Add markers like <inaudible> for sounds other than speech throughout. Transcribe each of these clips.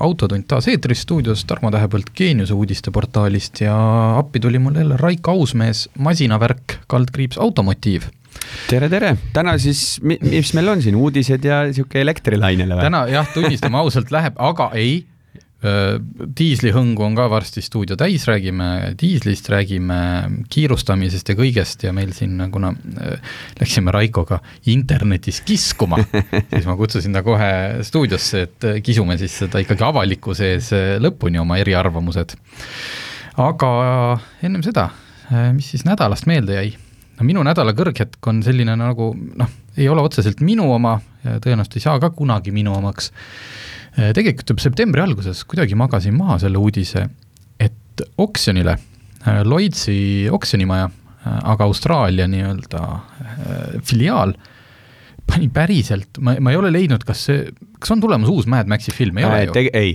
autotund taas eetris stuudios, Tarmo Tähepõld Geeniuse uudisteportaalist ja appi tuli mul jälle Raiko Ausmees, masinavärk, kaldkriips automotiiv. Tere, tere, täna siis, mis meil on siin, uudised ja sihuke elektrilainele või? täna jah, tunnistame ausalt läheb, aga ei, diislihõngu on ka varsti stuudio täis, räägime diislist, räägime kiirustamisest ja kõigest ja meil siin, kuna läksime Raikoga internetis kiskuma <laughs> siis ma kutsusin ta kohe stuudiosse, et kisume siis seda ikkagi avalikkuse ees lõpuni, oma eriarvamused. aga ennem seda, mis siis nädalast meelde jäi? no minu nädala kõrghetk on selline nagu noh, ei ole otseselt minu oma tõenäoliselt ei saa ka kunagi minu omaks Äh, tegelikult juba septembri alguses kuidagi magasin maha selle uudise, et oksjonile, äh, Lloydsi oksjonimaja, äh, aga Austraalia nii-öelda filiaal, pani päriselt, ma, ma ei ole leidnud, kas see, kas on tulemas uus Mad Maxi film, ei ole ju? ei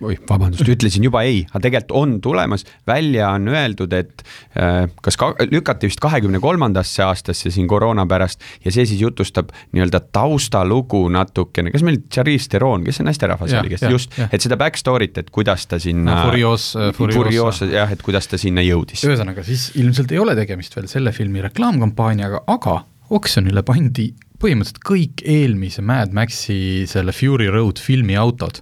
äh,, oi, vabandust, ütlesin juba ei, aga tegelikult on tulemas, välja on öeldud, et äh, kas ka, lükati vist kahekümne kolmandasse aastasse siin koroona pärast ja see siis jutustab nii-öelda taustalugu natukene, kas meil Charlize Theron, kes see naisterahvas oli, kes ja, just, et seda back story't, et kuidas ta sinna no,. Furios, äh, Furios. jah, et kuidas ta sinna jõudis. ühesõnaga, siis ilmselt ei ole tegemist veel selle filmi reklaamkampaaniaga, aga oksjonile pandi põhimõtteliselt kõik eelmise Mad Maxi selle Fury Road filmi autod.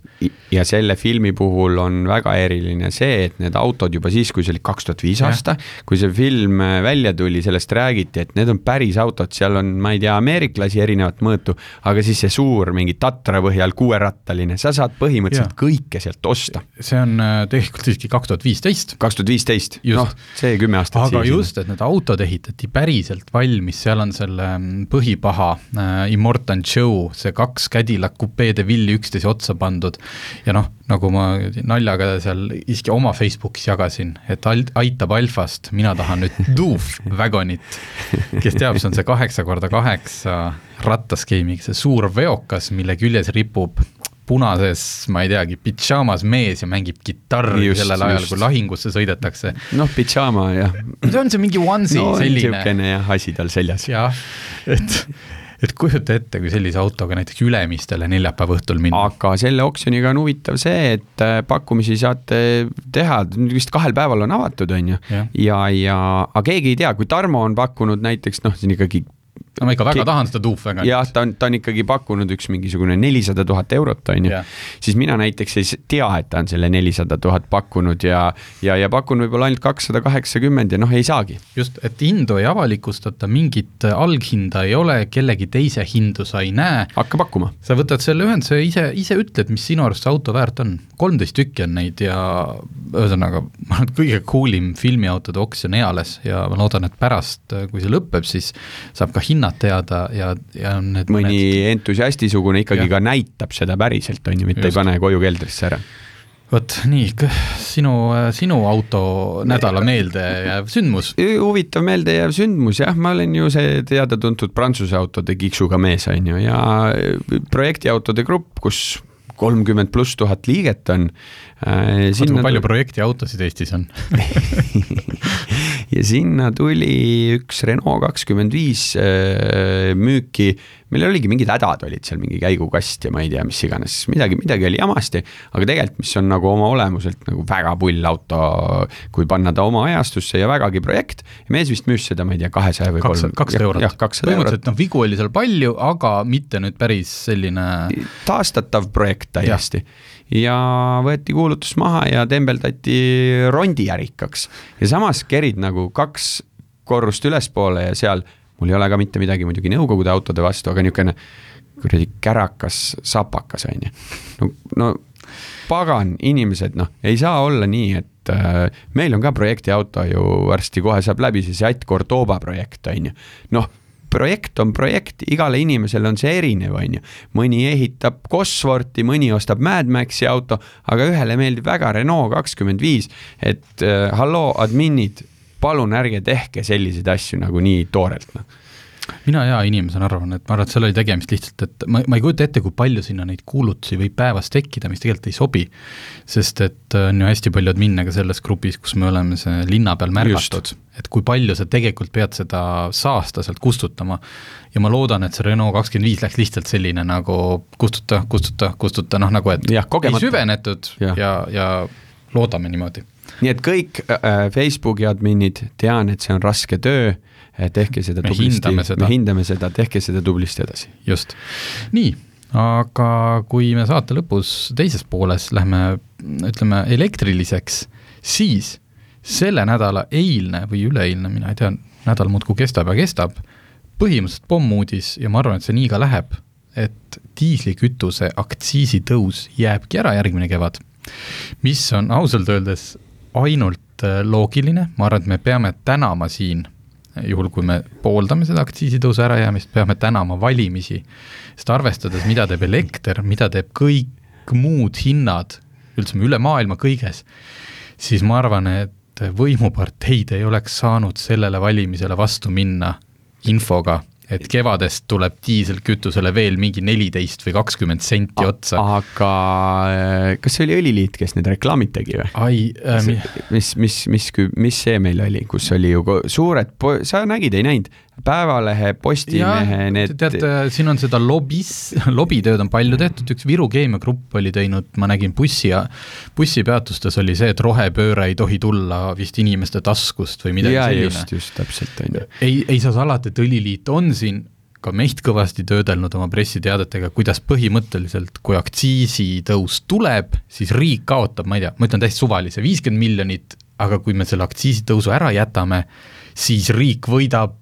ja selle filmi puhul on väga eriline see, et need autod juba siis, kui see oli kaks tuhat viis aasta, kui see film äh, välja tuli, sellest räägiti, et need on päris autod, seal on, ma ei tea, ameeriklasi erinevat mõõtu, aga siis see suur mingi Tatra põhjal kuuerattaline, sa saad põhimõtteliselt ja. kõike sealt osta. see on äh, tegelikult siiski kaks tuhat viisteist. kaks tuhat viisteist, noh, see kümme aastat aga siis. just, et need autod ehitati päriselt valmis, seal on selle mm, põhipaha äh, Immortan Joe, see kaks Cadillac kupeede villi üksteise otsa pandud ja noh, nagu ma naljaga seal isegi oma Facebookis jagasin, et aitab Alfast, mina tahan nüüd <laughs> Doof Wagonit. kes teab, see on see kaheksa korda kaheksa rattaskeemiga, see suur veokas, mille küljes ripub punases, ma ei teagi, pidžaamas mees ja mängib kitarri just, sellel ajal, kui lahingusse sõidetakse. noh, pidžaama jah. see on see mingi onesie no, selline. niisugune jah, asi tal seljas. jah, et et kujuta ette, kui sellise autoga näiteks Ülemistele neljapäeva õhtul minna. aga selle oksjoniga on huvitav see, et äh, pakkumisi saate teha, vist kahel päeval on avatud, on ju. ja, ja, ja, aga keegi ei tea, kui Tarmo on pakkunud näiteks noh, siin ikkagi no ma ikka väga tahan seda Doofwagonit. jah, ta on, ta on ikkagi pakkunud üks mingisugune nelisada tuhat eurot, on ju. siis mina näiteks ei tea, et ta on selle nelisada tuhat pakkunud ja, ja, ja pakun võib-olla ainult kakssada kaheksakümmend ja noh, ei saagi. just, et hindu ei avalikustata, mingit alghinda ei ole, kellegi teise hindu sa ei näe. hakka pakkuma. sa võtad selle ühenduse, ise, ise ütled, mis sinu arust see auto väärt on. kolmteist tükki on neid ja ühesõnaga, <laughs> ma arvan, et kõige cool im filmiautode oksjon eales ja ma loodan, et pärast, kui see lõpeb, siis saab ka hinna hinnad teada ja, ja need mõni mõned... entusiastisugune ikkagi ja. ka näitab seda päriselt, on ju, mitte Just. ei pane koju keldrisse ära vot nii, sinu, sinu auto nädala meeldejääv sündmus? huvitav meeldejääv sündmus jah, ma olen ju see teada-tuntud Prantsuse autode kiksuga mees, on ju, ja projektiautode grupp, kus kolmkümmend pluss tuhat liiget on äh,. Sinna... palju projektiautosid Eestis on <laughs> ja sinna tuli üks Renault kakskümmend viis äh, müüki, millel oligi mingid hädad olid seal, mingi käigukast ja ma ei tea, mis iganes, midagi, midagi oli jamasti, aga tegelikult, mis on nagu oma olemuselt nagu väga pull auto, kui panna ta oma ajastusse ja vägagi projekt, mees vist müüs seda, ma ei tea, kahesaja või kolm. kakssada eurot. jah, kakssada eurot. põhimõtteliselt noh, vigu oli seal palju, aga mitte nüüd päris selline taastatav projekt täiesti ja võeti kuulutus maha ja tembeldati rondiärikaks. ja samas kerid nagu kaks korrust ülespoole ja seal, mul ei ole ka mitte midagi muidugi Nõukogude autode vastu, aga niisugune kuradi kärakas sapakas, on ju. no, no pagan, inimesed, noh, ei saa olla nii, et äh, meil on ka projektiauto ju varsti kohe saab läbi, see Seat Cordoba projekt, on ju. noh projekt on projekt, igale inimesele on see erinev, on ju. mõni ehitab Cosworthi, mõni ostab Mad Maxi auto, aga ühele meeldib väga Renault kakskümmend viis, et äh, halloo, adminid, palun ärge tehke selliseid asju nagu nii toorelt, noh mina hea inimesena arvan, et ma arvan, et seal oli tegemist lihtsalt, et ma, ma ei kujuta ette, kui palju sinna neid kuulutusi võib päevas tekkida, mis tegelikult ei sobi. sest et äh, on ju hästi palju admin'e ka selles grupis, kus me oleme see linna peal märgatud, et kui palju sa tegelikult pead seda saasta sealt kustutama. ja ma loodan, et see Renault kakskümmend viis läks lihtsalt selline nagu kustuta, kustuta, kustuta, noh nagu et ja, ei süvenetud ja, ja, ja loodame niimoodi. nii et kõik äh, Facebooki adminid, tean, et see on raske töö tehke seda me tublisti, me hindame seda, tehke seda tublisti edasi. just, nii, aga kui me saate lõpus teises pooles lähme ütleme elektriliseks, siis selle nädala eilne või üleeilne, mina ei tea, nädal muudkui kestab ja kestab, põhimõtteliselt pommuudis ja ma arvan, et see nii ka läheb, et diislikütuse aktsiisitõus jääbki ära järgmine kevad, mis on ausalt öeldes ainult loogiline, ma arvan, et me peame tänama siin juhul kui me pooldame seda aktsiisitõusu ärajäämist, peame tänama valimisi, sest arvestades, mida teeb elekter, mida teeb kõik muud hinnad üldse üle maailma kõiges, siis ma arvan, et võimuparteid ei oleks saanud sellele valimisele vastu minna infoga, et kevadest tuleb diiselkütusele veel mingi neliteist või kakskümmend senti otsa. aga äh, kas see oli Õliliit, kes need reklaamid tegi või? ai äh,, mis, mis, mis, mis see meil oli, kus oli ju suured, sa nägid, ei näinud? Päevalehe, Postimehe, need. tead, siin on seda lobis, <laughs> lobitööd on palju tehtud, üks Viru Keemiagrupp oli teinud, ma nägin bussi ja bussipeatustes oli see, et rohepööre ei tohi tulla vist inimeste taskust või midagi ja, selline. just, just täpselt, on ju. ei, ei saa salata, et Õliliit on siin ka meist kõvasti töödelnud oma pressiteadetega, kuidas põhimõtteliselt, kui aktsiisitõus tuleb, siis riik kaotab, ma ei tea, ma ütlen täiesti suvalise, viiskümmend miljonit, aga kui me selle aktsiisitõusu ära jätame, siis riik võidab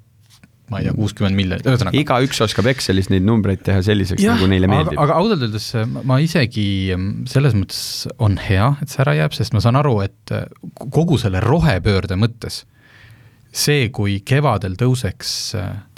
ma ei tea, kuuskümmend miljonit, ühesõnaga. igaüks oskab Excelis neid numbreid teha selliseks, nagu neile meeldib. aga ausalt öeldes ma isegi selles mõttes on hea, et see ära jääb, sest ma saan aru, et kogu selle rohepöörde mõttes see, kui kevadel tõuseks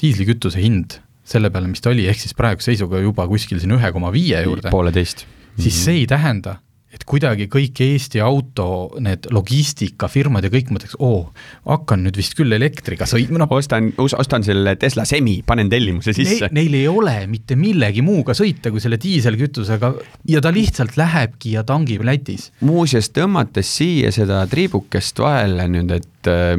diislikütuse hind selle peale, mis ta oli, ehk siis praeguse seisuga juba kuskil siin ühe koma viie juurde. pooleteist. siis see ei tähenda, et kuidagi kõik Eesti auto, need logistikafirmad ja kõik mõtleks, oo, hakkan nüüd vist küll elektriga sõitma, noh. ostan, ostan selle Tesla Semi, panen tellimuse sisse ne,. Neil ei ole mitte millegi muuga sõita kui selle diiselkütusega ja ta lihtsalt lähebki ja tangib Lätis. muuseas, tõmmates siia seda triibukest vahele nüüd, et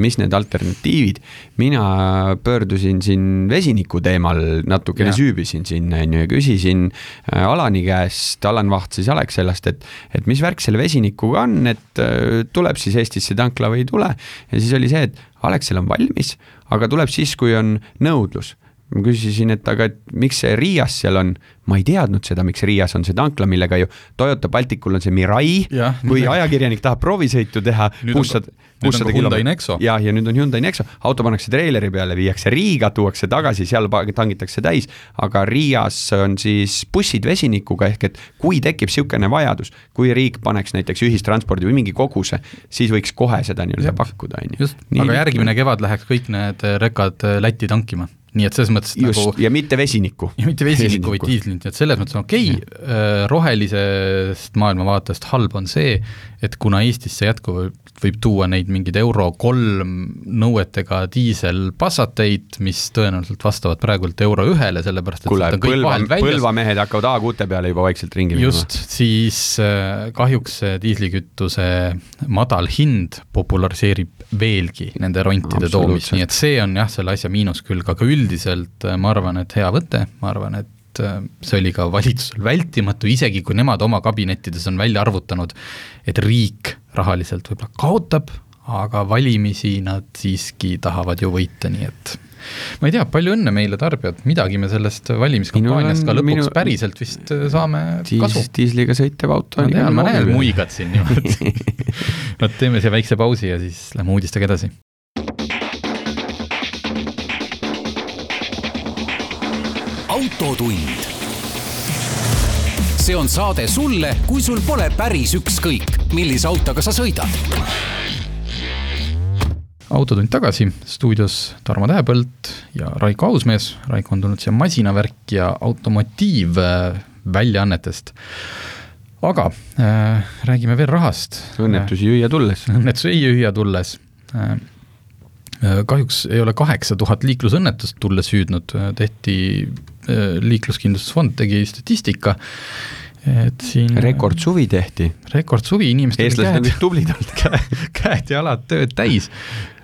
mis need alternatiivid, mina pöördusin siin vesiniku teemal natukene süübisin siin, on ju, ja küsisin äh, Alani käest, Alan Vaht siis Alexelast, et, et et mis värk selle vesinikuga on, et äh, tuleb siis Eestisse tankla või ei tule. ja siis oli see, et Alexel on valmis, aga tuleb siis, kui on nõudlus ma küsisin, et aga et miks see Riias seal on, ma ei teadnud seda, miks Riias on see tankla, millega ju Toyota Balticul on see Mirai, kui ajakirjanik tahab proovisõitu teha, kuussada, kuussada kilomeetrit. jah, ja nüüd on Hyundai Nexo, auto pannakse treileri peale, viiakse Riiga, tuuakse tagasi, seal tangitakse täis, aga Riias on siis bussid vesinikuga, ehk et kui tekib niisugune vajadus, kui riik paneks näiteks ühistranspordi või mingi koguse, siis võiks kohe seda nii-öelda pakkuda, on ju. aga järgmine kevad läheks kõik need rekad Lätti tankima nii et selles mõttes Just, nagu ja mitte vesinikku. ja mitte vesinikku, vaid diislit, nii et selles mõttes on okei. Okay,, äh, rohelisest maailmavaatest halb on see, et kuna Eestisse jätkuvalt võib tuua neid mingeid euro kolm nõuetega diiselpassateid, mis tõenäoliselt vastavad praegult euro ühele, sellepärast et kuule, Põlva, Põlva mehed hakkavad A-kuute peale juba vaikselt ringi minema. just, siis äh, kahjuks see diislikütuse madal hind populariseerib veelgi nende rontide toomist, nii et see on jah, selle asja miinus külg, aga üldiselt äh, ma arvan, et hea võte, ma arvan, et äh, see oli ka valitsusel vältimatu, isegi kui nemad oma kabinettides on välja arvutanud, et riik rahaliselt võib-olla kaotab, aga valimisi nad siiski tahavad ju võita, nii et ma ei tea, palju õnne meile, tarbijad, midagi me sellest valimiskampaaniast ka lõpuks minu... päriselt vist äh, saame Diis, kasu. diisliga sõitev auto on igal ma näen muigad siin niimoodi <laughs> vot teeme siia väikse pausi ja siis lähme uudistega edasi. Autotund. see on saade sulle, kui sul pole päris ükskõik, millise autoga sa sõidad autotund tagasi, stuudios Tarmo Tähepõld ja Raiko Ausmees, Raiko on tulnud siia masinavärk ja automotiivväljaannetest. aga äh, räägime veel rahast. õnnetusi hüüa tulles. õnnetusi ei hüüa tulles äh, äh,. Kahjuks ei ole kaheksa tuhat liiklusõnnetust tulles hüüdnud, tehti äh,, liikluskindlustusfond tegi statistika et siin rekordsuvi tehti. rekordsuvi, inimestel eestlased on vist tublid olnud <laughs> käed ja jalad tööd täis,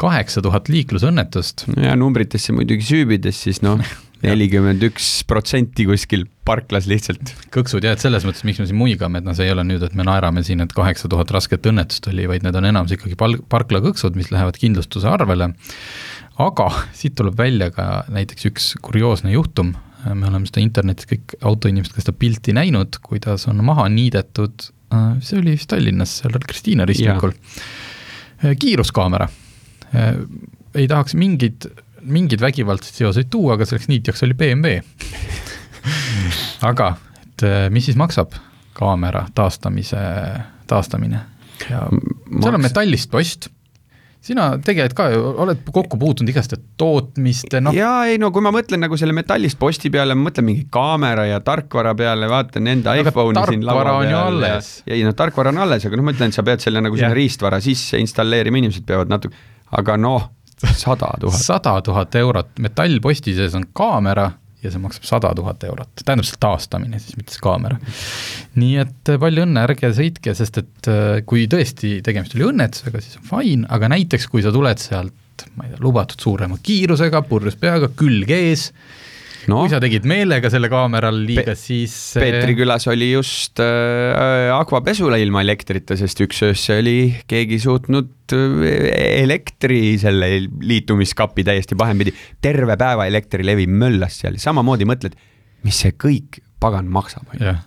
kaheksa tuhat liiklusõnnetust. ja numbritesse muidugi süübides siis noh, <laughs> nelikümmend üks protsenti kuskil parklas lihtsalt. kõksud jah, et selles mõttes, miks me siin muigame, et noh, see ei ole nüüd, et me naerame siin, et kaheksa tuhat rasket õnnetust oli, vaid need on enamus ikkagi pal-, parklakõksud, mis lähevad kindlustuse arvele. aga siit tuleb välja ka näiteks üks kurioosne juhtum me oleme seda internetis kõik autoinimesed ka seda pilti näinud, kuidas on maha niidetud, äh, see oli vist Tallinnas, seal Kristiina ristmikul, kiiruskaamera. Äh, ei tahaks mingeid, mingeid vägivaldseid seoseid tuua, aga selleks niitjaks oli BMW <laughs> aga, et mis siis maksab kaamera taastamise, taastamine? ja seal on metallist post sina tegelikult ka ju oled kokku puutunud igast tootmist, noh. jaa, ei no kui ma mõtlen nagu selle metallist posti peale, ma mõtlen mingi kaamera ja tarkvara peale, vaatan enda iPhone'i siin laua peal ja, ja ei noh, tarkvara on alles, aga noh, ma ütlen, et sa pead selle nagu sinna riistvara sisse installeerima, inimesed peavad natuke, aga noh, <laughs> sada tuhat. sada tuhat eurot, metallposti sees on kaamera ja see maksab sada tuhat eurot, tähendab see taastamine siis, mitte see kaamera. nii et äh, palju õnne, ärge sõitke, sest et äh, kui tõesti tegemist oli õnnetusega, siis on fine, aga näiteks kui sa tuled sealt, ma ei tea, lubatud suurema kiirusega, purjus peaga, külg ees, no. kui sa tegid meelega selle kaameral liiga Pe, siis Peetri külas oli just äh, akvapesula ilma elektrita, sest üks öösse oli keegi suutnud äh, elektri selle liitumiskapi täiesti pahempidi, terve päeva Elektrilevi möllas seal, samamoodi mõtled, mis see kõik pagan maksab. jah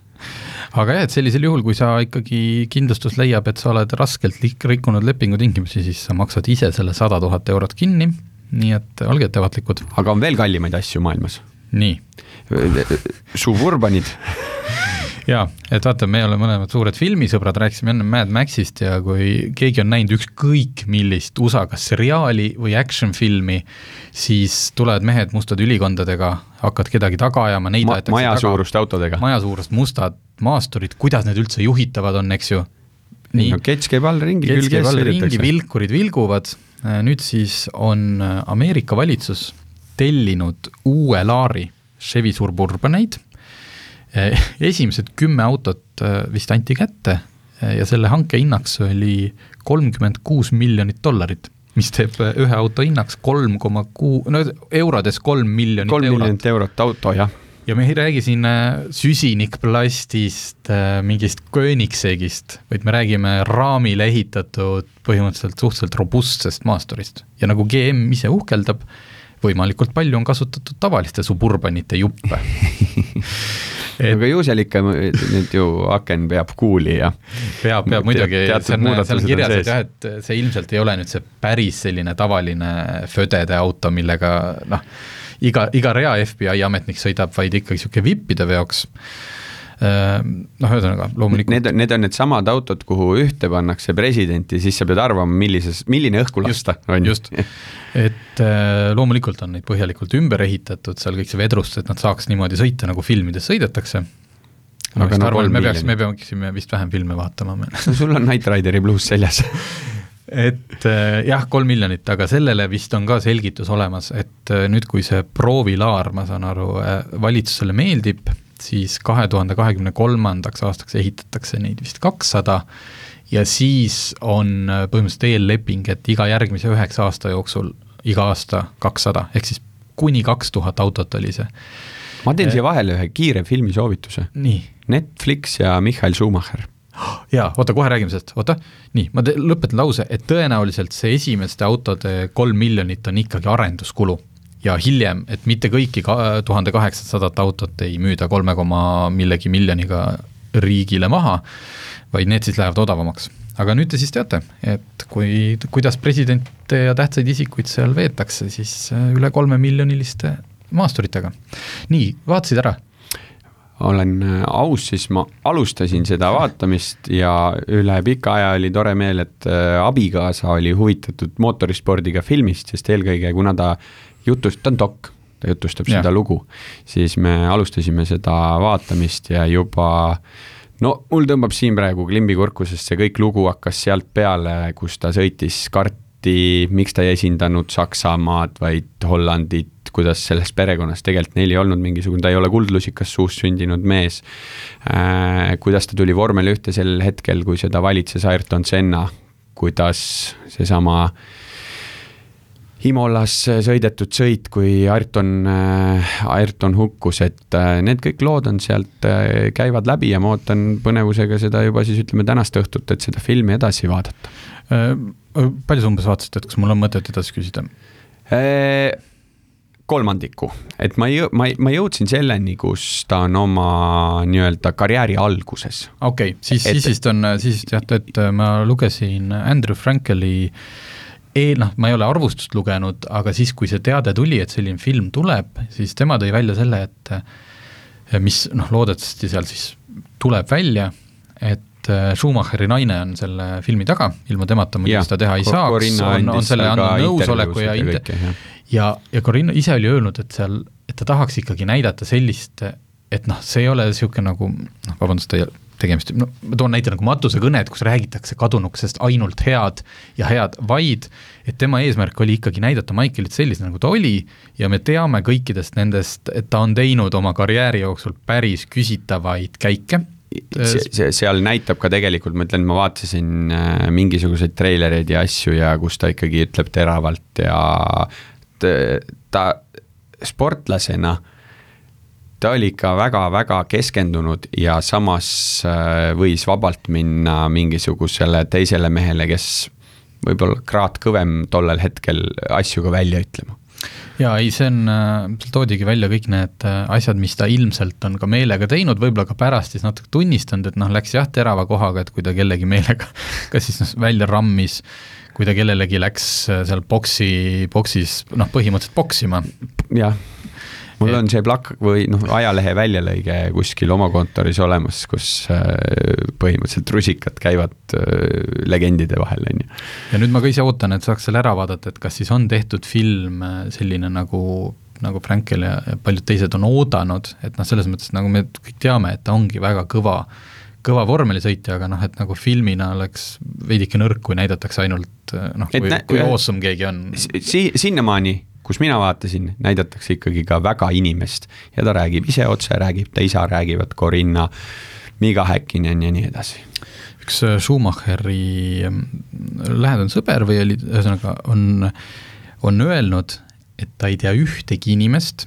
aga jah, et sellisel juhul, kui sa ikkagi kindlustus leiab, et sa oled raskelt rikkunud lepingutingimusi, siis sa maksad ise selle sada tuhat eurot kinni, nii et olge ettevaatlikud. aga on veel kallimaid asju maailmas nii. Suburbanid jaa, et vaata, me oleme mõlemad suured filmisõbrad, rääkisime enne Mad Maxist ja kui keegi on näinud ükskõik millist USA kas seriaali või action filmi, siis tulevad mehed mustade ülikondadega, hakkavad kedagi taga ajama, neid Ma, majasuuruste autodega. majasuurust mustad maasturid, kuidas need üldse juhitavad on, eks ju. nii no,, kets käib all ringi, külg ees sõidetakse. vilkurid vilguvad, nüüd siis on Ameerika valitsus tellinud uue laari Chevy Suburbaneid. Eh, esimesed kümme autot eh, vist anti kätte eh, ja selle hanke hinnaks oli kolmkümmend kuus miljonit dollarit, mis teeb ühe auto hinnaks kolm koma kuu, no eurodes kolm miljonit kolm miljonit eurot auto, jah ja me ei räägi siin süsinikplastist, mingist Koenigsegist, vaid me räägime raamile ehitatud põhimõtteliselt suhteliselt robustsest maasturist. ja nagu GM ise uhkeldab, võimalikult palju on kasutatud tavaliste suburbanite juppe. Et... <laughs> aga ju seal ikka nüüd ju aken peab kuuli ja peab, peab muidugi, see on, seal on kirjas, et jah, et see ilmselt ei ole nüüd see päris selline tavaline födede auto, millega noh, iga, iga rea FBI ametnik sõidab, vaid ikkagi niisugune vippide veoks noh, ühesõnaga loomulikult. Need on, need on needsamad autod, kuhu ühte pannakse presidenti, siis sa pead arvama, millises, milline õhku lasta, on ju. just, et äh, loomulikult on neid põhjalikult ümber ehitatud, seal kõik see vedrustus, et nad saaks niimoodi sõita, nagu filmides sõidetakse. aga no arvan, me peaks, me peaksime vist vähem filme vaatama no sul on Knight Rideri bluus seljas <laughs> et äh, jah, kolm miljonit, aga sellele vist on ka selgitus olemas, et äh, nüüd, kui see proovilaar, ma saan aru, valitsusele meeldib siis kahe tuhande kahekümne kolmandaks aastaks ehitatakse neid vist kakssada ja siis on äh, põhimõtteliselt eelleping, et iga järgmise üheksa aasta jooksul iga aasta kakssada, ehk siis kuni kaks tuhat autot oli see. ma teen siia äh, vahele ühe kiire filmisoovituse. Netflix ja Michael Schumacher jaa, oota, kohe räägime sellest, oota, nii, ma lõpetan lause, et tõenäoliselt see esimeste autode kolm miljonit on ikkagi arenduskulu ja hiljem, et mitte kõiki tuhande kaheksasadat autot ei müüda kolme koma millegi miljoniga riigile maha, vaid need siis lähevad odavamaks. aga nüüd te siis teate, et kui, kuidas presidente ja tähtsaid isikuid seal veetakse, siis äh, üle kolmemiljoniliste maasturitega. nii, vaatasid ära? olen äh, aus, siis ma alustasin seda vaatamist ja üle pika aja oli tore meel, et äh, abikaasa oli huvitatud mootorispordiga filmist, sest eelkõige kuna ta jutust, ta on dok, ta jutustab Jah. seda lugu, siis me alustasime seda vaatamist ja juba no mul tõmbab siin praegu klimbi kurku, sest see kõik lugu hakkas sealt peale, kus ta sõitis karti, miks ta ei esindanud Saksamaad, vaid Hollandit, kuidas selles perekonnas tegelikult neil ei olnud mingisugune, ta ei ole kuldlusikas suust sündinud mees äh,. kuidas ta tuli vormel ühte sel hetkel, kui seda valitses Ayrton Senna, kuidas seesama Imolas sõidetud sõit, kui Ayrton, Ayrton hukkus, et äh, need kõik lood on sealt, äh, käivad läbi ja ma ootan põnevusega seda juba siis ütleme tänast õhtut, et seda filmi edasi vaadata. Äh, palju sa umbes vaatasid, et kas mul on mõtet edasi küsida? kolmandiku, et ma jõu-, ma, ma jõudsin selleni, kus ta on oma nii-öelda karjääri alguses. okei okay,, siis siis vist on, siis vist jah, et ma lugesin Andrew Frankeli e-, noh, ma ei ole arvustust lugenud, aga siis, kui see teade tuli, et selline film tuleb, siis tema tõi välja selle, et eh, mis noh, loodetavasti seal siis tuleb välja, et eh, Schumacheri naine on selle filmi taga, ilma temata muidu seda teha ei saaks, on, on selle andnud nõusoleku ja int-, ja, ja Corinna ise oli öelnud, et seal, et ta tahaks ikkagi näidata sellist, et noh, see ei ole niisugune nagu noh, vabandust, tegemist, no ma toon näite nagu matusekõned, kus räägitakse kadunukesest ainult head ja head, vaid et tema eesmärk oli ikkagi näidata Michaelit sellisena, nagu ta oli ja me teame kõikidest nendest, et ta on teinud oma karjääri jooksul päris küsitavaid käike. See, see, seal näitab ka tegelikult, ma ütlen, ma vaatasin äh, mingisuguseid treilereid ja asju ja kus ta ikkagi ütleb teravalt ja ta sportlasena ta oli ikka väga-väga keskendunud ja samas äh, võis vabalt minna mingisugusele teisele mehele, kes võib-olla kraad kõvem tollel hetkel asju ka välja ütlema jaa, ei see on, seal toodigi välja kõik need äh, asjad, mis ta ilmselt on ka meelega teinud, võib-olla ka pärast siis natuke tunnistanud, et noh, läks jah terava kohaga, et kui ta kellegi meelega <laughs> kas siis noh, välja rammis, kui ta kellelegi läks äh, seal boksi, boksis noh, põhimõtteliselt poksima. jah, mul on see plak- või noh, ajalehe väljalõige kuskil oma kontoris olemas, kus äh, põhimõtteliselt rusikad käivad äh, legendide vahel, on ju. ja nüüd ma ka ise ootan, et saaks selle ära vaadata, et kas siis on tehtud film äh, selline nagu nagu Frankel ja, paljud teised on oodanud, et noh, selles mõttes nagu me kõik teame, et ta ongi väga kõva, kõva vormelisõitja, aga noh, et nagu filmina oleks veidike nõrk, kui näidatakse ainult noh, Et kui, kui awesome keegi on. Si-, sinnamaani, kus mina vaatasin, näidatakse ikkagi ka väga inimest ja ta räägib ise otse, räägib ta isa, räägivad Corinna, Miga Häkkinen ja nii edasi. üks äh, Schumacheri mm, lähedane sõber või oli, ühesõnaga on, on öelnud, et ta ei tea ühtegi inimest,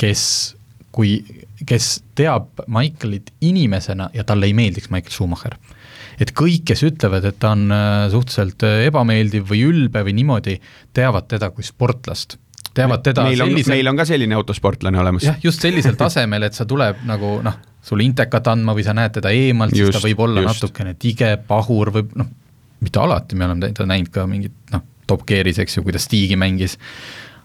kes, kui, kes teab Michaelit inimesena ja talle ei meeldiks Michael Schumacher. Et kõik, kes ütlevad, et ta on äh, suhteliselt äh, ebameeldiv või ülbe või niimoodi, teavad teda kui sportlast. teavad teda meil on, sellisel meil on ka selline autosportlane olemas. jah, just sellisel tasemel, et sa tuleb nagu noh, sulle intekat andma või sa näed teda eemalt, siis ta võib olla just. natukene tige, pahur või noh, mitte alati, me oleme teda näinud ka mingit noh, Top Gearis, eks ju, kuidas Stigi mängis,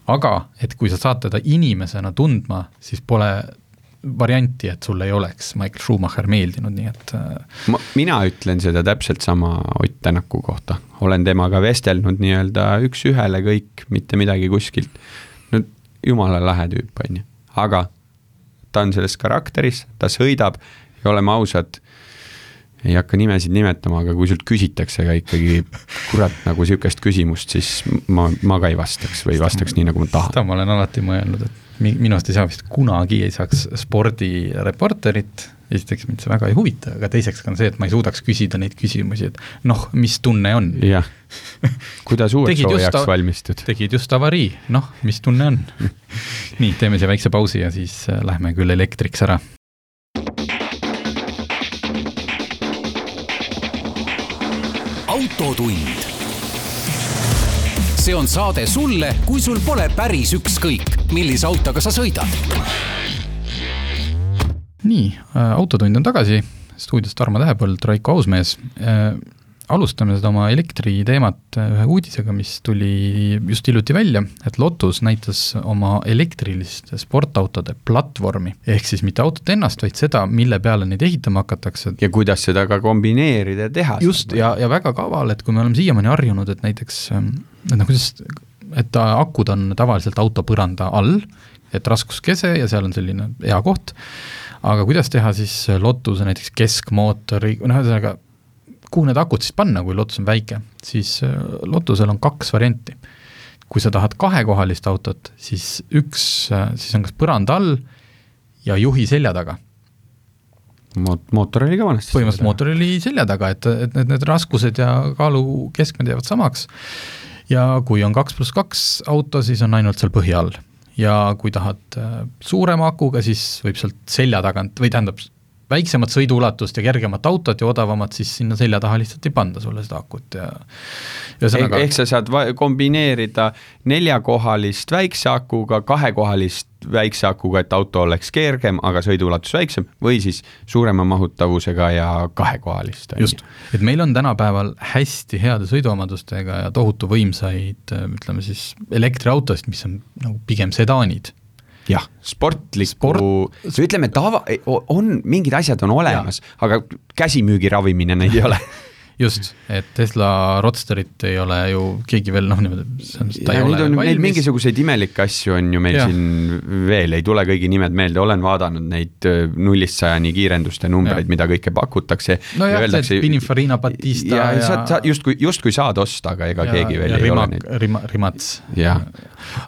aga et kui sa saad teda inimesena tundma, siis pole varianti, et sulle ei oleks Michael Schumacher meeldinud, nii et äh, ma, mina ütlen seda täpselt sama Ott Tänaku kohta, olen temaga vestelnud nii-öelda üks-ühele kõik, mitte midagi kuskilt. no jumala lahe tüüp, on ju, aga ta on selles karakteris, ta sõidab ja oleme ausad, ei hakka nimesid nimetama, aga kui sult küsitakse ka ikkagi kurat nagu sihukest küsimust, siis ma, ma ka ei vastaks või vastaks nii, nagu ma tahan. seda ma olen alati mõelnud, et mi-, minust ei saa vist kunagi ei saaks spordireporterit, esiteks mind see väga ei huvita, aga teiseks on see, et ma ei suudaks küsida neid küsimusi, et noh, mis tunne on. jah, kuidas uueks ta- valmistud? tegid just avarii, noh, mis tunne on? <laughs> nii, teeme siia väikse pausi ja siis äh, lähme küll elektriks ära. Autotund. see on saade sulle, kui sul pole päris ükskõik, millise autoga sa sõidad. nii äh,, Autotund on tagasi, stuudios Tarmo Tähepõld, Raiko Ausmees äh,. Alustame seda oma elektriteemat äh, ühe uudisega, mis tuli just hiljuti välja, et Lotus näitas oma elektriliste sportautode platvormi. ehk siis mitte autot ennast, vaid seda, mille peale neid ehitama hakatakse. ja kuidas seda ka kombineerida ja teha. just, ja, ja väga kaval, et kui me oleme siiamaani harjunud, et näiteks ähm, et noh, kuidas et ta, akud on tavaliselt auto põranda all, et raskuskese ja seal on selline hea koht, aga kuidas teha siis Lotuse näiteks keskmootori, noh ühesõnaga, kuhu need akud siis panna, kui Lotus on väike, siis äh, Lotusel on kaks varianti. kui sa tahad kahekohalist autot, siis üks, äh, siis on kas põranda all ja juhi selja taga Moot-, mootor oli ka vanasti. põhimõtteliselt mootor oli selja taga, et, et need, need raskused ja kaalukeskmed jäävad samaks ja kui on kaks pluss kaks auto, siis on ainult seal põhja all. ja kui tahad äh, suurema akuga, siis võib sealt selja tagant või tähendab, väiksemat sõiduulatust ja kergemat autot ja odavamat, siis sinna selja taha lihtsalt ei panda sulle seda akut ja ühesõnaga ehk sa saad kombineerida neljakohalist väikse akuga, kahekohalist väikse akuga, et auto oleks kergem, aga sõiduulatus väiksem või siis suurema mahutavusega ja kahekohalist. just, et meil on tänapäeval hästi heade sõiduomadustega ja tohutu võimsaid, ütleme siis elektriautosid, mis on nagu pigem sedaanid jah, sportlikku Sport..., ütleme tava, on mingid asjad on olemas, aga käsimüügi ravimine neid ei ole <laughs> just, et Tesla Roadsterit ei ole ju keegi veel noh, niimoodi, ta ei ja ole on, valmis. mingisuguseid imelikke asju on ju meil ja. siin veel, ei tule kõigi nimed meelde, olen vaadanud neid äh, nullist sajani kiirenduste numbreid, mida kõike pakutakse. nojah, see Pininfarina Batista ja, ja... sa, sa justkui, justkui saad osta, aga ega ja, keegi veel ei rima, ole neid. Rima, Rimats.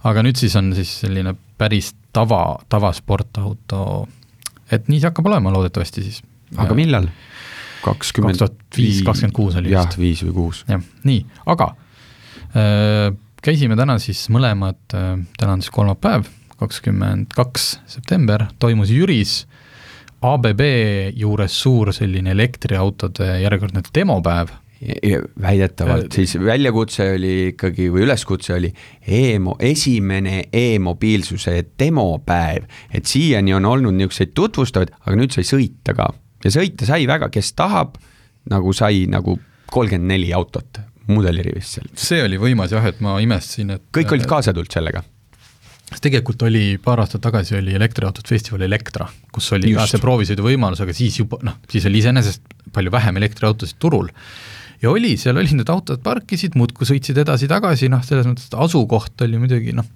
aga nüüd siis on siis selline päris tava, tavasportauto, et nii see hakkab olema loodetavasti siis. aga millal? Kakskümmend kaks tuhat viis, kakskümmend kuus oli jah, viis või kuus. jah, nii, aga äh, käisime täna siis mõlemad äh,, täna on siis kolmapäev, kakskümmend kaks september, toimus Jüris ABB juures suur selline elektriautode järjekordne demopäev. Väidetavalt äh, siis väljakutse oli ikkagi või üleskutse oli e-mo-, esimene e-mobiilsuse demopäev, et siiani on olnud niisuguseid tutvustavaid, aga nüüd sai sõita ka ja sõita sai väga, kes tahab, nagu sai nagu kolmkümmend neli autot mudelirivist seal. see oli võimas jah, et ma imestasin, et kõik olid kaasa tulnud sellega? tegelikult oli paar aastat tagasi oli elektriautode festival Elektra, kus oli Just. ka see proovisõidu võimalus, aga siis juba noh, siis oli iseenesest palju vähem elektriautosid turul ja oli, seal olid need autod parkisid, muudkui sõitsid edasi-tagasi, noh, selles mõttes, asukoht oli muidugi noh,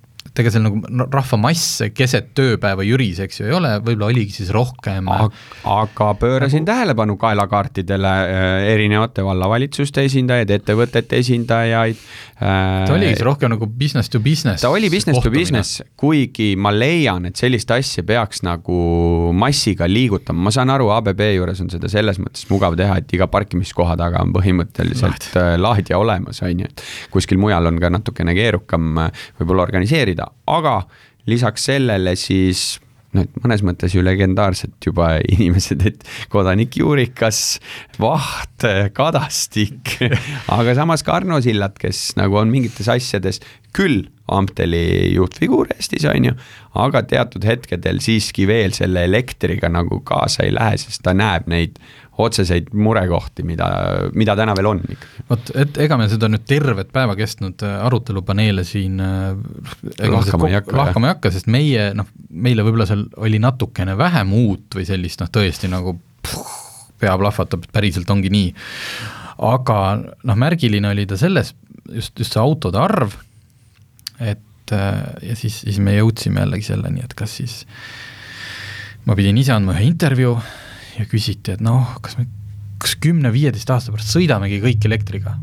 ega seal nagu rahvamass keset tööpäeva Jüris, eks ju, ei ole, võib-olla oligi siis rohkem aga pöörasin nagu... tähelepanu kaelakaartidele äh, erinevate vallavalitsuste esindajaid, ettevõtete esindajaid äh,. ta oligi siis rohkem nagu business to business. ta oli business kohtumine. to business, kuigi ma leian, et sellist asja peaks nagu massiga liigutama, ma saan aru, ABB juures on seda selles mõttes mugav teha, et iga parkimiskoha taga on põhimõtteliselt Laad. Äh, laadija olemas, on ju, et kuskil mujal on ka natukene keerukam äh, võib-olla organiseerida, aga lisaks sellele siis noh, mõnes mõttes ju legendaarsed juba <laughs> inimesed, et kodanik Juurikas, Vaht, Kadastik. <laughs> Aga samas ka Arno Sillat, kes nagu on mingites asjades küll Amteli juhtfiguur Eestis, on ju, aga teatud hetkedel siiski veel selle elektriga nagu kaasa ei lähe, sest ta näeb neid otseseid murekohti, mida, mida täna veel on vot, et ega me seda nüüd tervet päeva kestnud äh, arutelupaneele siin äh, lahkama ei hakka, lahkama ei hakka, sest meie noh, meile võib-olla seal oli natukene vähem uut või sellist noh, tõesti nagu puh, pea plahvatab, päriselt ongi nii. aga noh, märgiline oli ta selles, just, just see autode arv, et äh, ja siis, siis me jõudsime jällegi selleni, et kas siis ma pidin ise andma ühe intervjuu ja küsiti, et noh, kas me, kas kümne-viieteist aasta pärast sõidamegi kõik elektriga?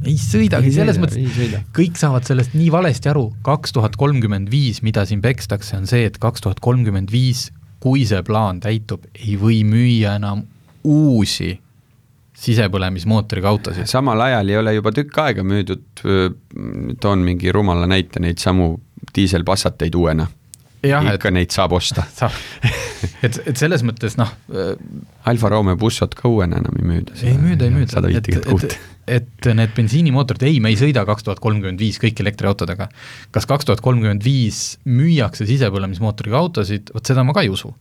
ei sõidagi, selles mõttes, kõik saavad sellest nii valesti aru, kaks tuhat kolmkümmend viis, mida siin pekstakse, on see, et kaks tuhat kolmkümmend viis, kui see plaan täitub, ei või müüa enam uusi sisepõlemismootoriga autosid. samal ajal ei ole juba tükk aega müüdud, toon mingi rumala näite, neid samu diiselpassateid uuena ikka et, neid saab osta <laughs> saab, et, et selles mõttes noh. Alfa Romeo bussot ka uuena enam ei müüda. ei müüda, ei müüda, et, et, et need bensiinimootorid, ei, me ei sõida kaks tuhat kolmkümmend viis kõik elektriautodega. kas kaks tuhat kolmkümmend viis müüakse sisepõlemismootoriga autosid, vot seda ma ka ei usu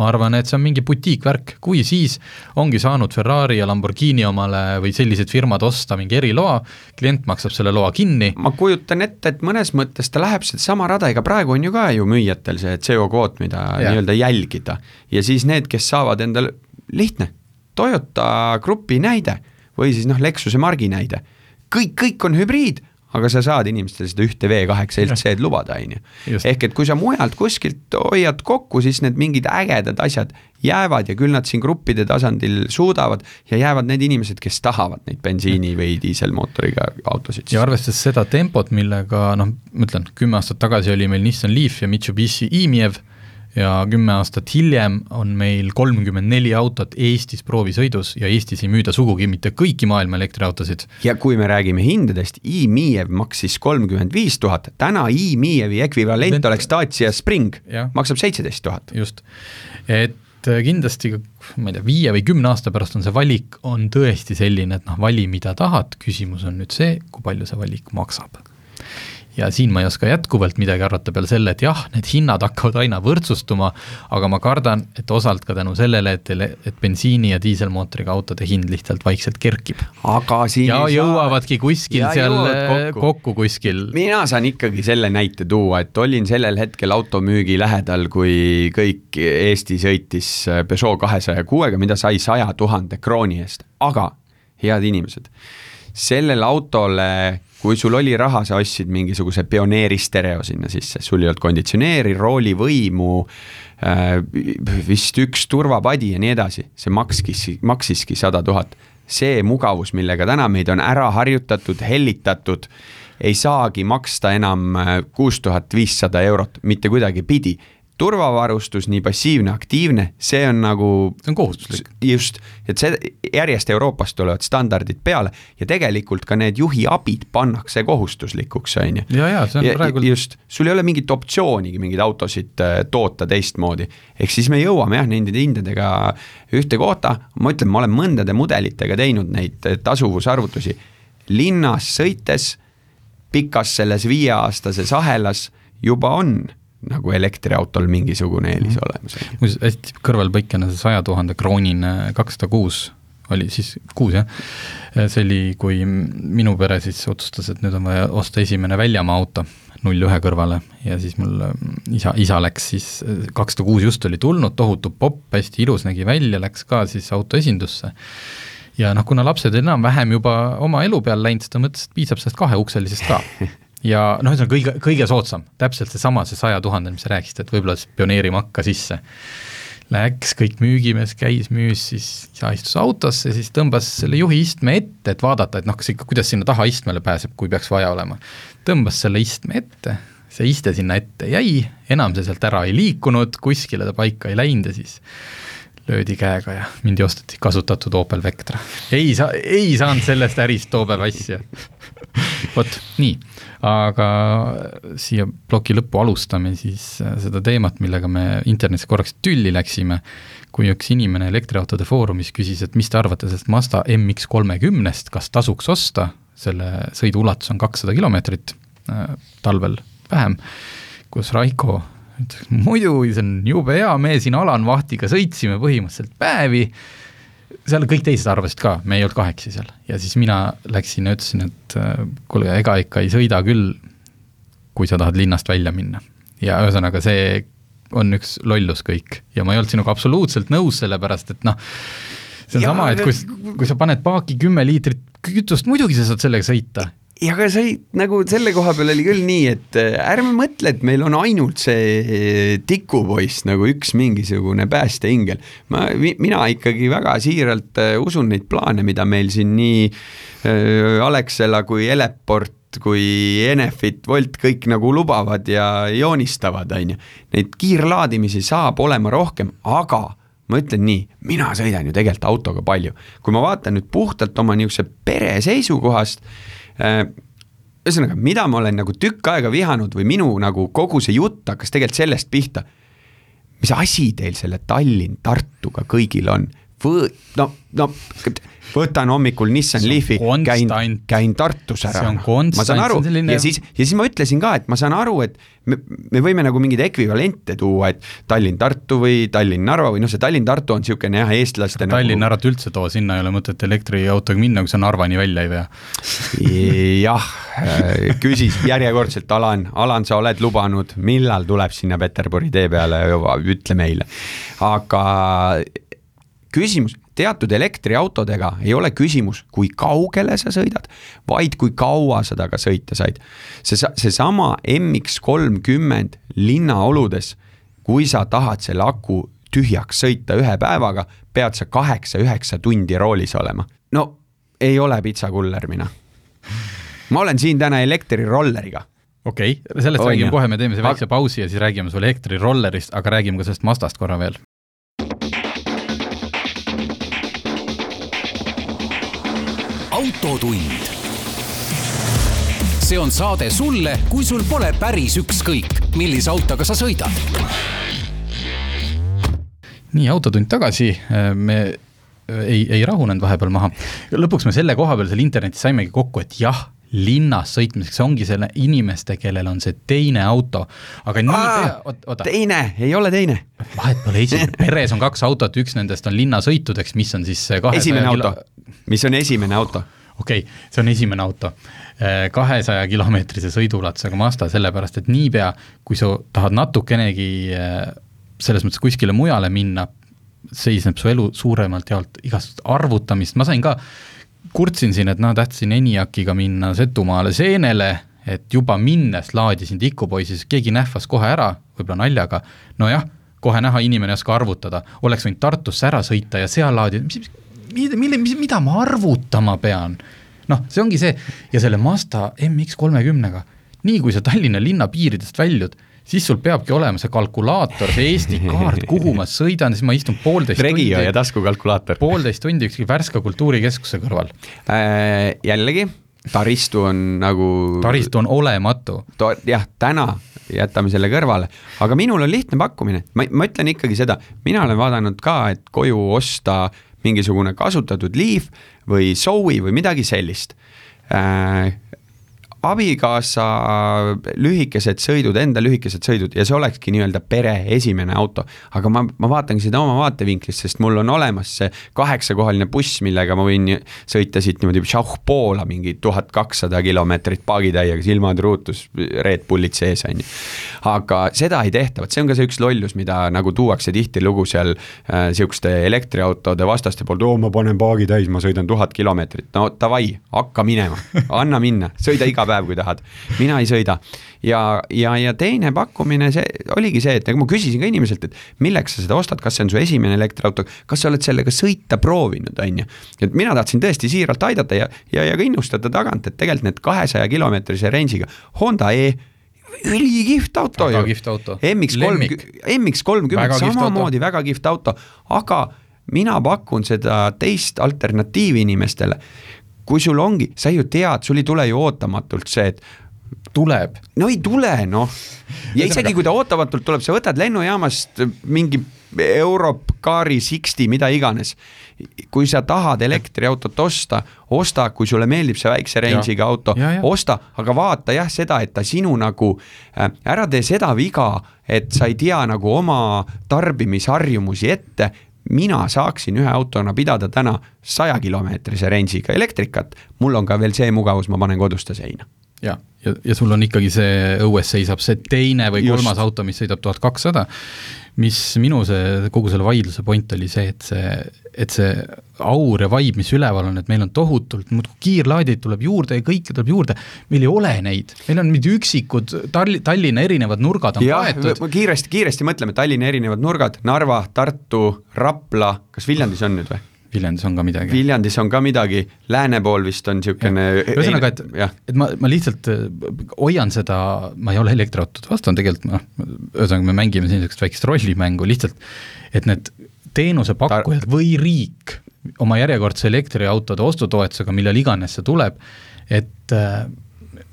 ma arvan, et see on mingi butiikvärk, kui siis ongi saanud Ferrari ja Lamborghini omale või sellised firmad osta mingi eriloa, klient maksab selle loa kinni. ma kujutan ette, et mõnes mõttes ta läheb sedasama rada, ega praegu on ju ka ju müüjatel see CO kvoot, mida nii-öelda jälgida. Ja siis need, kes saavad endale, lihtne, Toyota Grupi näide või siis noh, Lexuse margi näide, kõik, kõik on hübriid aga sa saad inimestele seda ühte V8 LC-d lubada, on ju. ehk et kui sa mujalt kuskilt hoiad kokku, siis need mingid ägedad asjad jäävad ja küll nad siin gruppide tasandil suudavad ja jäävad need inimesed, kes tahavad neid bensiini või diiselmootoriga autosid. ja arvestades seda tempot, millega noh, ma ütlen, kümme aastat tagasi oli meil Nissan Leaf ja Mitsubishi e-Miev ja kümme aastat hiljem on meil kolmkümmend neli autot Eestis proovisõidus ja Eestis ei müüda sugugi mitte kõiki maailma elektriautosid. ja kui me räägime hindadest, e-Miev maksis kolmkümmend viis tuhat, täna e-Mievi ekvivalent Lent... oleks Dacia Spring, maksab seitseteist tuhat. just, et kindlasti ma ei tea, viie või kümne aasta pärast on see valik, on tõesti selline, et noh, vali, mida tahad, küsimus on nüüd see, kui palju see valik maksab ja siin ma ei oska jätkuvalt midagi arvata peale selle, et jah, need hinnad hakkavad aina võrdsustuma, aga ma kardan, et osalt ka tänu sellele, et, et bensiini- ja diiselmootoriga autode hind lihtsalt vaikselt kerkib. aga siin ja jõuavadki kuskil seal kokku. kokku kuskil. mina saan ikkagi selle näite tuua, et olin sellel hetkel automüügi lähedal, kui kõik Eesti sõitis Peugeot kahesaja kuuega, mida sai saja tuhande krooni eest, aga head inimesed, sellele autole kui sul oli raha, sa ostsid mingisuguse pioneeri stereo sinna sisse, sul ei olnud konditsioneeri, roolivõimu äh,, vist üks turvapadi ja nii edasi, see makskis, maksiski sada tuhat. see mugavus, millega täna meid on ära harjutatud, hellitatud, ei saagi maksta enam äh, kuus tuhat viissada eurot. Mitte kuidagipidi turvavarustus, nii passiivne, aktiivne, see on nagu. see on kohustuslik. just, et see järjest Euroopast tulevad standardid peale ja tegelikult ka need juhiabid pannakse kohustuslikuks, on ju. ja, ja see on ja, praegu. just, sul ei ole mingit optsioonigi mingeid autosid äh, toota teistmoodi. ehk siis me jõuame jah, nende hindadega ühte kohta, ma ütlen, ma olen mõndade mudelitega teinud neid äh, tasuvusarvutusi. linnas sõites, pikas selles viieaastases ahelas juba on nagu elektriautol mingisugune eelis mm. olemas. muuseas, hästi kõrvalpõikena see saja tuhande kroonine kakssada kuus oli siis kuus jah, see oli, kui minu pere siis otsustas, et nüüd on vaja osta esimene väljamaa auto null ühe kõrvale ja siis mul isa, isa läks siis, kakssada kuus just oli tulnud, tohutu popp, hästi ilus nägi välja, läks ka siis autoesindusse ja noh, kuna lapsed enam-vähem juba oma elu peale läinud, siis ta mõtles, et piisab sellest kaheukselisest ka <laughs> ja noh, ühesõnaga kõige, kõige soodsam, täpselt seesama, see saja tuhande, mis sa rääkisid, et võib-olla siis pioneerimakka sisse. Läks, kõik müügimees käis, müüs, siis isa istus autosse, siis tõmbas selle juhi istme ette, et vaadata, et noh, kas ikka, kuidas sinna taha istmele pääseb, kui peaks vaja olema. tõmbas selle istme ette, see iste sinna ette jäi, enam see sealt ära ei liikunud, kuskile ta paika ei läinud ja siis löödi käega ja mindi osteti kasutatud Opel Vectra. ei saa, ei saanud sellest ärist toobeb asja. Vot nii, aga siia ploki lõppu alustame siis äh, seda teemat, millega me internetis korraks tülli läksime, kui üks inimene elektriautode foorumis küsis, et mis te arvate sellest Mazda MX kolmekümnest, kas tasuks osta, selle sõidu ulatus on kakssada kilomeetrit äh,, talvel vähem, kus Raiko ütles, muidugi, see on jube hea, me siin Alan Vahtiga sõitsime põhimõtteliselt päevi, seal kõik teised arvasid ka, me ei olnud kahekesi seal. Ja siis mina läksin ja ütlesin, et äh, kuule, ega ikka ei sõida küll, kui sa tahad linnast välja minna. ja ühesõnaga, see on üks lollus kõik. Ja ma ei olnud sinuga absoluutselt nõus, sellepärast et noh, see on ja, sama, et kui, kui sa paned paaki kümme liitrit kütust, muidugi sa saad sellega sõita ja aga sai nagu selle koha peal oli küll nii, et äh, ärme mõtle, et meil on ainult see äh, tikupoiss nagu üks mingisugune päästeingel. ma, mina ikkagi väga siiralt äh, usun neid plaane, mida meil siin nii Alexela kui Eleport kui Enefit, Wolt kõik nagu lubavad ja joonistavad, on ju. Neid kiirlaadimisi saab olema rohkem, aga ma ütlen nii, mina sõidan ju tegelikult autoga palju. kui ma vaatan nüüd puhtalt oma niisuguse pere seisukohast Äh, ühesõnaga, mida ma olen nagu tükk aega vihanud või minu nagu kogu see jutt hakkas tegelikult sellest pihta. mis asi teil selle Tallinn-Tartuga kõigil on? Võ-, no, no võtan hommikul Nissan Leafi, käin, käin Tartus ära. ma saan aru selline... ja siis, ja siis ma ütlesin ka, et ma saan aru, et me, me võime nagu mingeid ekvivalente tuua, et Tallinn-Tartu või Tallinn-Narva või noh, see Tallinn-Tartu on niisugune jah, eestlaste nagu Tallinn-Narvat üldse too, sinna ei ole mõtet elektriautoga minna, kui sa Narvani välja ei vea. jah, küsis järjekordselt Alan, Alan, sa oled lubanud, millal tuleb sinna Peterburi tee peale, ütle meile. aga küsimus, teatud elektriautodega ei ole küsimus, kui kaugele sa sõidad, vaid kui kaua sa temaga sõita said. see, seesama MX kolmkümmend linnaoludes, kui sa tahad selle aku tühjaks sõita ühe päevaga, pead sa kaheksa-üheksa tundi roolis olema. no ei ole pitsakuller mina. ma olen siin täna elektrirolleriga okei okay,, sellest on räägime kohe, me teeme see väikse pausi ja siis räägime sulle elektrirollerist, aga räägime ka sellest Mazdast korra veel. Autotund. see on saade sulle, kui sul pole päris ükskõik, millise autoga sa sõidad. nii, Autotund tagasi, me ei, ei rahunenud vahepeal maha. lõpuks me selle koha peal seal internetis saimegi kokku, et jah linnas sõitmiseks, ongi selle inimeste, kellel on see teine auto, aga niipea, oota. teine, ei ole teine. vahet pole, esimene, <laughs> peres on kaks autot, üks nendest on linnasõitudeks, mis on siis esimene auto mis on esimene auto? Okei okay,, see on esimene auto. kahesaja kilomeetrise sõiduulatusega Mazda, sellepärast et niipea, kui sa tahad natukenegi selles mõttes kuskile mujale minna, seisneb su elu suuremalt jaolt igast arvutamist, ma sain ka kurtsin siin, et noh, tahtsin ENIAC-iga minna Setumaale seenele, et juba minnes laadisin tikupoisi, siis keegi nähvas kohe ära, võib-olla naljaga, nojah, kohe näha, inimene ei oska arvutada, oleks võinud Tartusse ära sõita ja seal laadida, mis, mis, mida ma arvutama pean? noh, see ongi see ja selle Mazda MX kolmekümnega, nii kui sa Tallinna linna piiridest väljud siis sul peabki olema see kalkulaator, see Eesti <laughs> kaart, kuhu ma sõidan, siis ma istun poolteist Regio tundi. ja taskukalkulaator. poolteist tundi ükskõik Värska kultuurikeskuse kõrval äh,. jällegi, taristu on nagu. taristu on olematu. jah, täna jätame selle kõrvale, aga minul on lihtne pakkumine, ma, ma ütlen ikkagi seda, mina olen vaadanud ka, et koju osta mingisugune kasutatud Leaf või Zoe või midagi sellist. Äh, abikaasa lühikesed sõidud, enda lühikesed sõidud ja see olekski nii-öelda pere esimene auto. aga ma, ma vaatangi seda oma vaatevinklist, sest mul on olemas see kaheksakohaline buss, millega ma võin sõita siit niimoodi Poola mingi tuhat kakssada kilomeetrit paagitäiega, silmad ruutus, Red Bullid sees, on ju. aga seda ei tehta, vot see on ka see üks lollus, mida nagu tuuakse tihtilugu seal äh, sihukeste elektriautode vastaste poolt, oo ma panen paagi täis, ma sõidan tuhat kilomeetrit, no davai, hakka minema, anna minna, sõida iga päev päev, kui tahad. mina ei sõida. ja, ja, ja teine pakkumine, see oligi see, et nagu ma küsisin ka inimeselt, et milleks sa seda ostad, kas see on su esimene elektriauto, kas sa oled sellega sõita proovinud, on ju. et mina tahtsin tõesti siiralt aidata ja, ja, ja ka innustada tagant, et tegelikult need kahesaja kilomeetrise range'iga Honda E ülikihvt auto väga ju. auto. MX kolm, MX kolmkümmend samamoodi väga kihvt auto, aga mina pakun seda teist alternatiivi inimestele kui sul ongi, sa ju tead, sul ei tule ju ootamatult see, et tuleb. no ei tule noh, ja isegi kui ta ootamatult tuleb, sa võtad lennujaamast mingi Europcari Sixty, mida iganes. kui sa tahad elektriautot osta, osta, kui sulle meeldib see väikse range'iga auto, osta, aga vaata jah seda, et ta sinu nagu äh,, ära tee seda viga, et sa ei tea nagu oma tarbimisharjumusi ette mina saaksin ühe autona pidada täna sajakilomeetrise range'iga elektrikat, mul on ka veel see mugavus, ma panen kodus ta seina. ja, ja, ja sul on ikkagi see, õues seisab see teine või Just. kolmas auto, mis sõidab tuhat kakssada mis minu see, kogu selle vaidluse point oli see, et see, et see aur ja vibe, mis üleval on, et meil on tohutult, muudkui kiirlaadijaid tuleb juurde ja kõike tuleb juurde, meil ei ole neid, meil on mingi üksikud Tall-, Tallinna erinevad nurgad on ja, kaetud. kiiresti, kiiresti mõtleme, Tallinna erinevad nurgad, Narva, Tartu, Rapla, kas Viljandis on nüüd või? Viljandis on ka midagi. Viljandis on ka midagi, lääne pool vist on niisugune ühesõnaga, et, et ma, ma lihtsalt äh, hoian seda, ma ei ole elektriautode vastu, on tegelikult noh, ühesõnaga me mängime siin niisugust väikest rollimängu lihtsalt, et need teenusepakkujad või riik oma järjekordse elektriautode ostutoetusega, millal iganes see tuleb, et äh,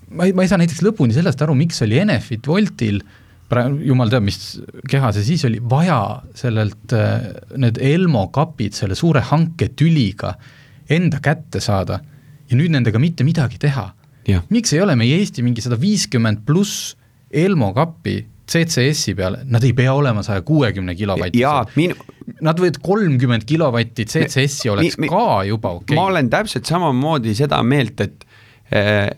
ma ei, ma ei saa näiteks lõpuni sellest aru, miks oli Enefit Woltil äh, praegu jumal teab, mis keha see siis oli, vaja sellelt äh, need Elmo kapid selle suure hanketüliga enda kätte saada ja nüüd nendega mitte midagi teha. miks ei ole meie Eesti mingi sada viiskümmend pluss Elmo kappi CCS-i peale, nad ei pea olema saja kuuekümne kilovatised. Min... Nad võivad kolmkümmend kilovatti CCS-i oleks mi, mi, ka juba okei okay.. ma olen täpselt samamoodi seda meelt, et äh,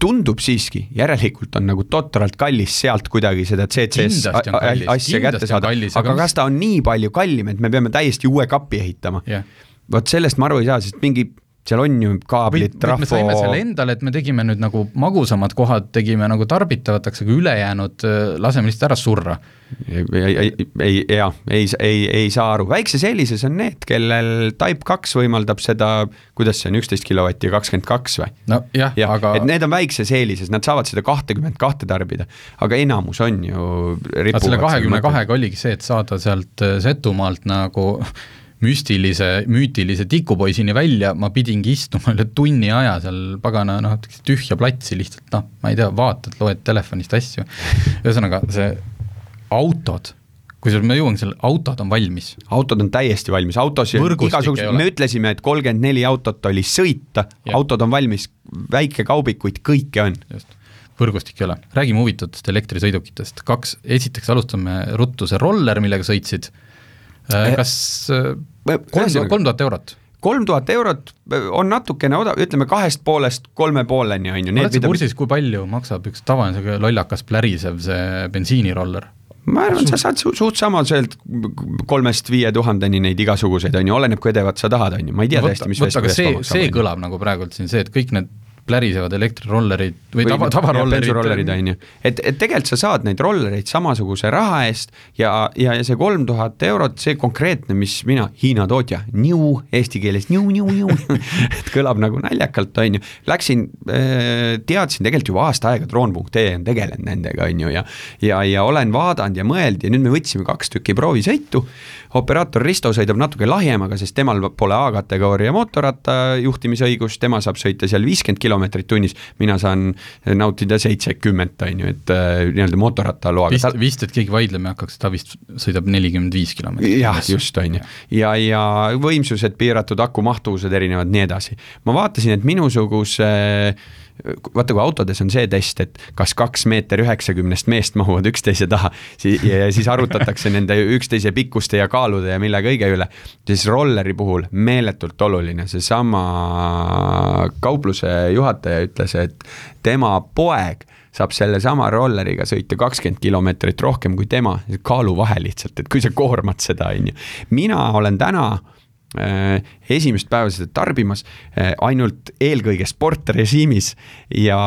tundub siiski, järelikult on nagu totralt kallis sealt kuidagi seda CCS asja kätte saada, aga kas ta on nii palju kallim, et me peame täiesti uue kapi ehitama? Jah. vot sellest ma aru ei saa, sest mingi, seal on ju kaablid, või me saime selle trahvo, endale, et me tegime nüüd nagu magusamad kohad tegime nagu tarbitavateks, aga ülejäänud äh, laseme lihtsalt ära surra. ei, ei, ei, jaa, ei, ei, ei saa aru, väikses eelises on need, kellel Type kaks võimaldab seda, kuidas see on, üksteist kilovatti ja kakskümmend kaks või? nojah, jah, aga et need on väikses eelises, nad saavad seda kahtekümmet kahte tarbida, aga enamus on ju selle kahekümne kahega oligi see, et saada sealt äh, Setumaalt nagu <laughs> müstilise, müütilise tikupoisini välja, ma pidingi istuma üle tunni aja seal pagana noh, tühja platsi lihtsalt noh, ma ei tea, vaatad, loed telefonist asju. ühesõnaga, see autod, kusjuures me jõuame selle, autod on valmis. autod on täiesti valmis, autos Võrgustik igasugused, ei ole. me ütlesime, et kolmkümmend neli autot oli sõita, autod on valmis, väikekaubikuid, kõike on. just, võrgustik ei ole. räägime huvitavatest elektrisõidukitest, kaks, esiteks alustame ruttu, see roller, millega sõitsid, kas äh, kolm tuhat eurot? kolm tuhat eurot on natukene odav, ütleme kahest poolest kolme pooleni on ju. oled sa kursis, kui palju maksab üks tavaline sihuke lollakas plärisev see bensiiniroller? ma arvan, sa saad su suht samaselt kolmest viie tuhandeni neid igasuguseid, on ju, oleneb, kui edevat sa tahad, on ju, ma ei tea No tõesti, mis vot, aga see, see kõlab nagu praegult siin see, et kõik need plärisevad elektrirollerid või tava, tavarollerid. on ju, et, et tegelikult sa saad neid rollereid samasuguse raha eest ja, ja, ja see kolm tuhat eurot, see konkreetne, mis mina, Hiina tootja, New, eesti keeles New, New, New et kõlab nagu naljakalt, on ju, läksin äh,, teadsin tegelikult juba aasta aega, Droon.ee on tegelenud nendega, on ju, ja ja, ja olen vaadanud ja mõelnud ja nüüd me võtsime kaks tükki proovisõitu, operaator Risto sõidab natuke lahjemaga, sest temal pole A-kategooria mootorratta juhtimisõigust, tema saab sõita seal viiskümmend kilomeetrit tunnis, mina saan nautida seitsekümmend, on ju, et äh, nii-öelda mootorrattaloaga. vist, vist, et keegi vaidlema ei hakkaks, ta vist sõidab nelikümmend viis kilomeetrit. jah, just, on ju. ja, ja võimsused piiratud, aku mahtuvused erinevad, nii edasi. ma vaatasin, et minusuguse vaata, kui autodes on see test, et kas kaks meeter üheksakümnest meest mahuvad üksteise taha si ja siis arutatakse nende üksteise pikkuste ja kaalude ja mille kõige üle, siis rolleri puhul meeletult oluline, seesama kaupluse juhataja ütles, et tema poeg saab sellesama rolleriga sõita kakskümmend kilomeetrit rohkem kui tema, kaaluvahe lihtsalt, et kui sa koormad seda, on ju. mina olen täna äh, esimest päeva seda tarbimas äh, ainult eelkõige sportrežiimis ja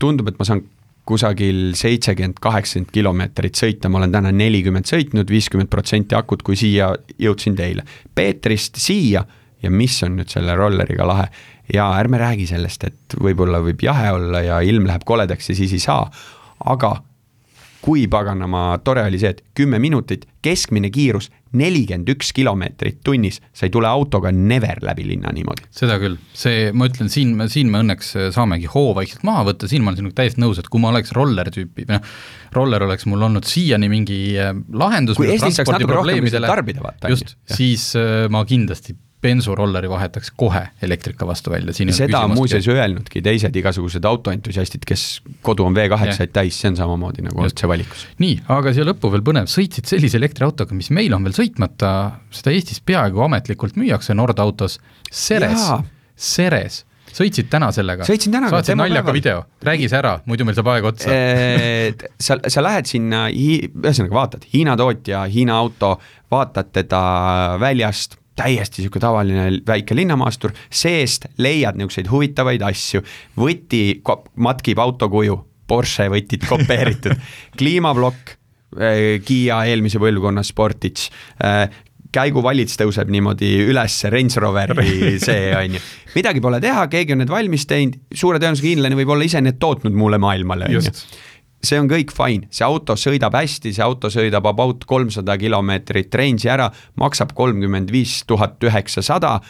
tundub, et ma saan kusagil seitsekümmend, kaheksakümmend kilomeetrit sõita, ma olen täna nelikümmend sõitnud, viiskümmend protsenti akut, kui siia jõudsin teile. Peetrist siia ja mis on nüüd selle rolleriga lahe? Ja ärme räägi sellest, et võib-olla võib jahe olla ja ilm läheb koledaks ja siis ei saa, aga kui paganama tore oli see, et kümme minutit, keskmine kiirus nelikümmend üks kilomeetrit tunnis, sa ei tule autoga never läbi linna niimoodi. seda küll, see, ma ütlen, siin siin me õnneks saamegi hoo vaikselt maha võtta, siin ma olen sinuga täiesti nõus, et kui ma oleks roller tüüpi või noh, roller oleks mul olnud siiani mingi äh, lahendus Kui Eestis saaks natuke rohkem tarbida, vaata, just, siis äh, ma kindlasti bensurolleri vahetaks kohe elektrika vastu välja, siin seda on muuseas öelnudki teised igasugused autoentusiastid, kes kodu on V8-said täis, see on samamoodi nagu olnud see valikus. nii, aga siia lõppu veel põnev, sõitsid sellise elektriautoga, mis meil on veel sõitmata, seda Eestis peaaegu ametlikult müüakse Nordautos, Ceres Jaa., Ceres, sõitsid täna sellega? Sõitsin täna, saatsid naljaka video, räägi see ära, muidu meil saab aeg otsa. et sa, sa lähed sinna, ühesõnaga vaatad, Hiina tootja, Hiina auto, vaatad teda väljast, täiesti niisugune tavaline väike linnamaastur, seest leiad niisuguseid huvitavaid asju, võti matkib auto kuju, Porsche võtid kopeeritud. <laughs> Kliimaplokk, Kiia eelmise põlvkonna Sportage, käiguvalits tõuseb niimoodi üles Range Roveri <laughs> see on ju. midagi pole teha, keegi on need valmis teinud, suure tõenäosusega hiinlane võib olla ise need tootnud mulle maailmale, on ju see on kõik fine, see auto sõidab hästi, see auto sõidab about kolmsada kilomeetrit range'i ära, maksab kolmkümmend viis tuhat üheksasada.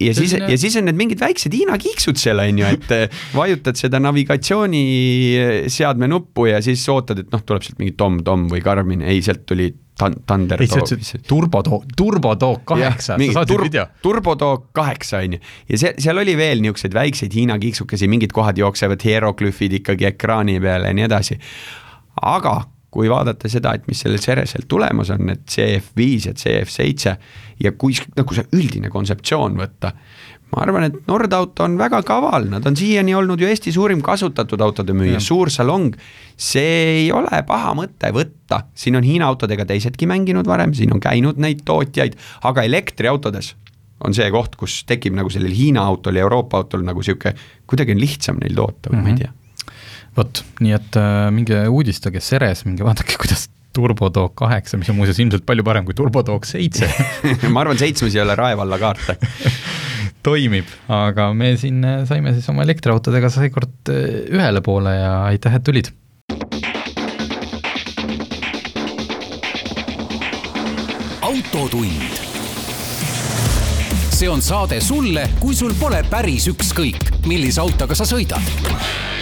Ja siis, ja siis on need mingid väiksed Hiina kiiksud seal on ju, et eh, vajutad seda navigatsiooniseadme nuppu ja siis ootad, et noh, tuleb sealt mingi Tom-Tom või Garmin, ei, sealt tuli Tan-, Thunder. ütlesid turbotook, turbotook kaheksa, sa saatsid tur video. turbotook kaheksa on ju, ja see, seal oli veel niisuguseid väikseid Hiina kiiksukesi, mingid kohad jooksevad hieroglüüfid ikkagi ekraani peale ja nii edasi. aga kui vaadata seda, et mis sellel Ceresel tulemas on, et CF5 ja CF7 ja kui nagu see üldine kontseptsioon võtta, ma arvan, et Nordauto on väga kaval, nad on siiani olnud ju Eesti suurim kasutatud autode müüja, suur salong. see ei ole paha mõte võtta, siin on Hiina autodega teisedki mänginud varem, siin on käinud neid tootjaid, aga elektriautodes on see koht, kus tekib nagu sellel Hiina autol ja Euroopa autol nagu sihuke, kuidagi on lihtsam neil toota või mm -hmm. ma ei mhm. tea vot, nii et äh, minge uudistage Ceres, minge vaadake, kuidas Turbotalk kaheksa, mis on muuseas ilmselt palju parem kui Turbotalk seitse <laughs> ma arvan, seitsmes ei ole Rae valla kaarte <laughs> toimib, aga me siin äh, saime siis oma elektriautodega seekord äh, ühele poole ja aitäh, et tulid. autotund. see on saade sulle, kui sul pole päris ükskõik, millise autoga sa sõidad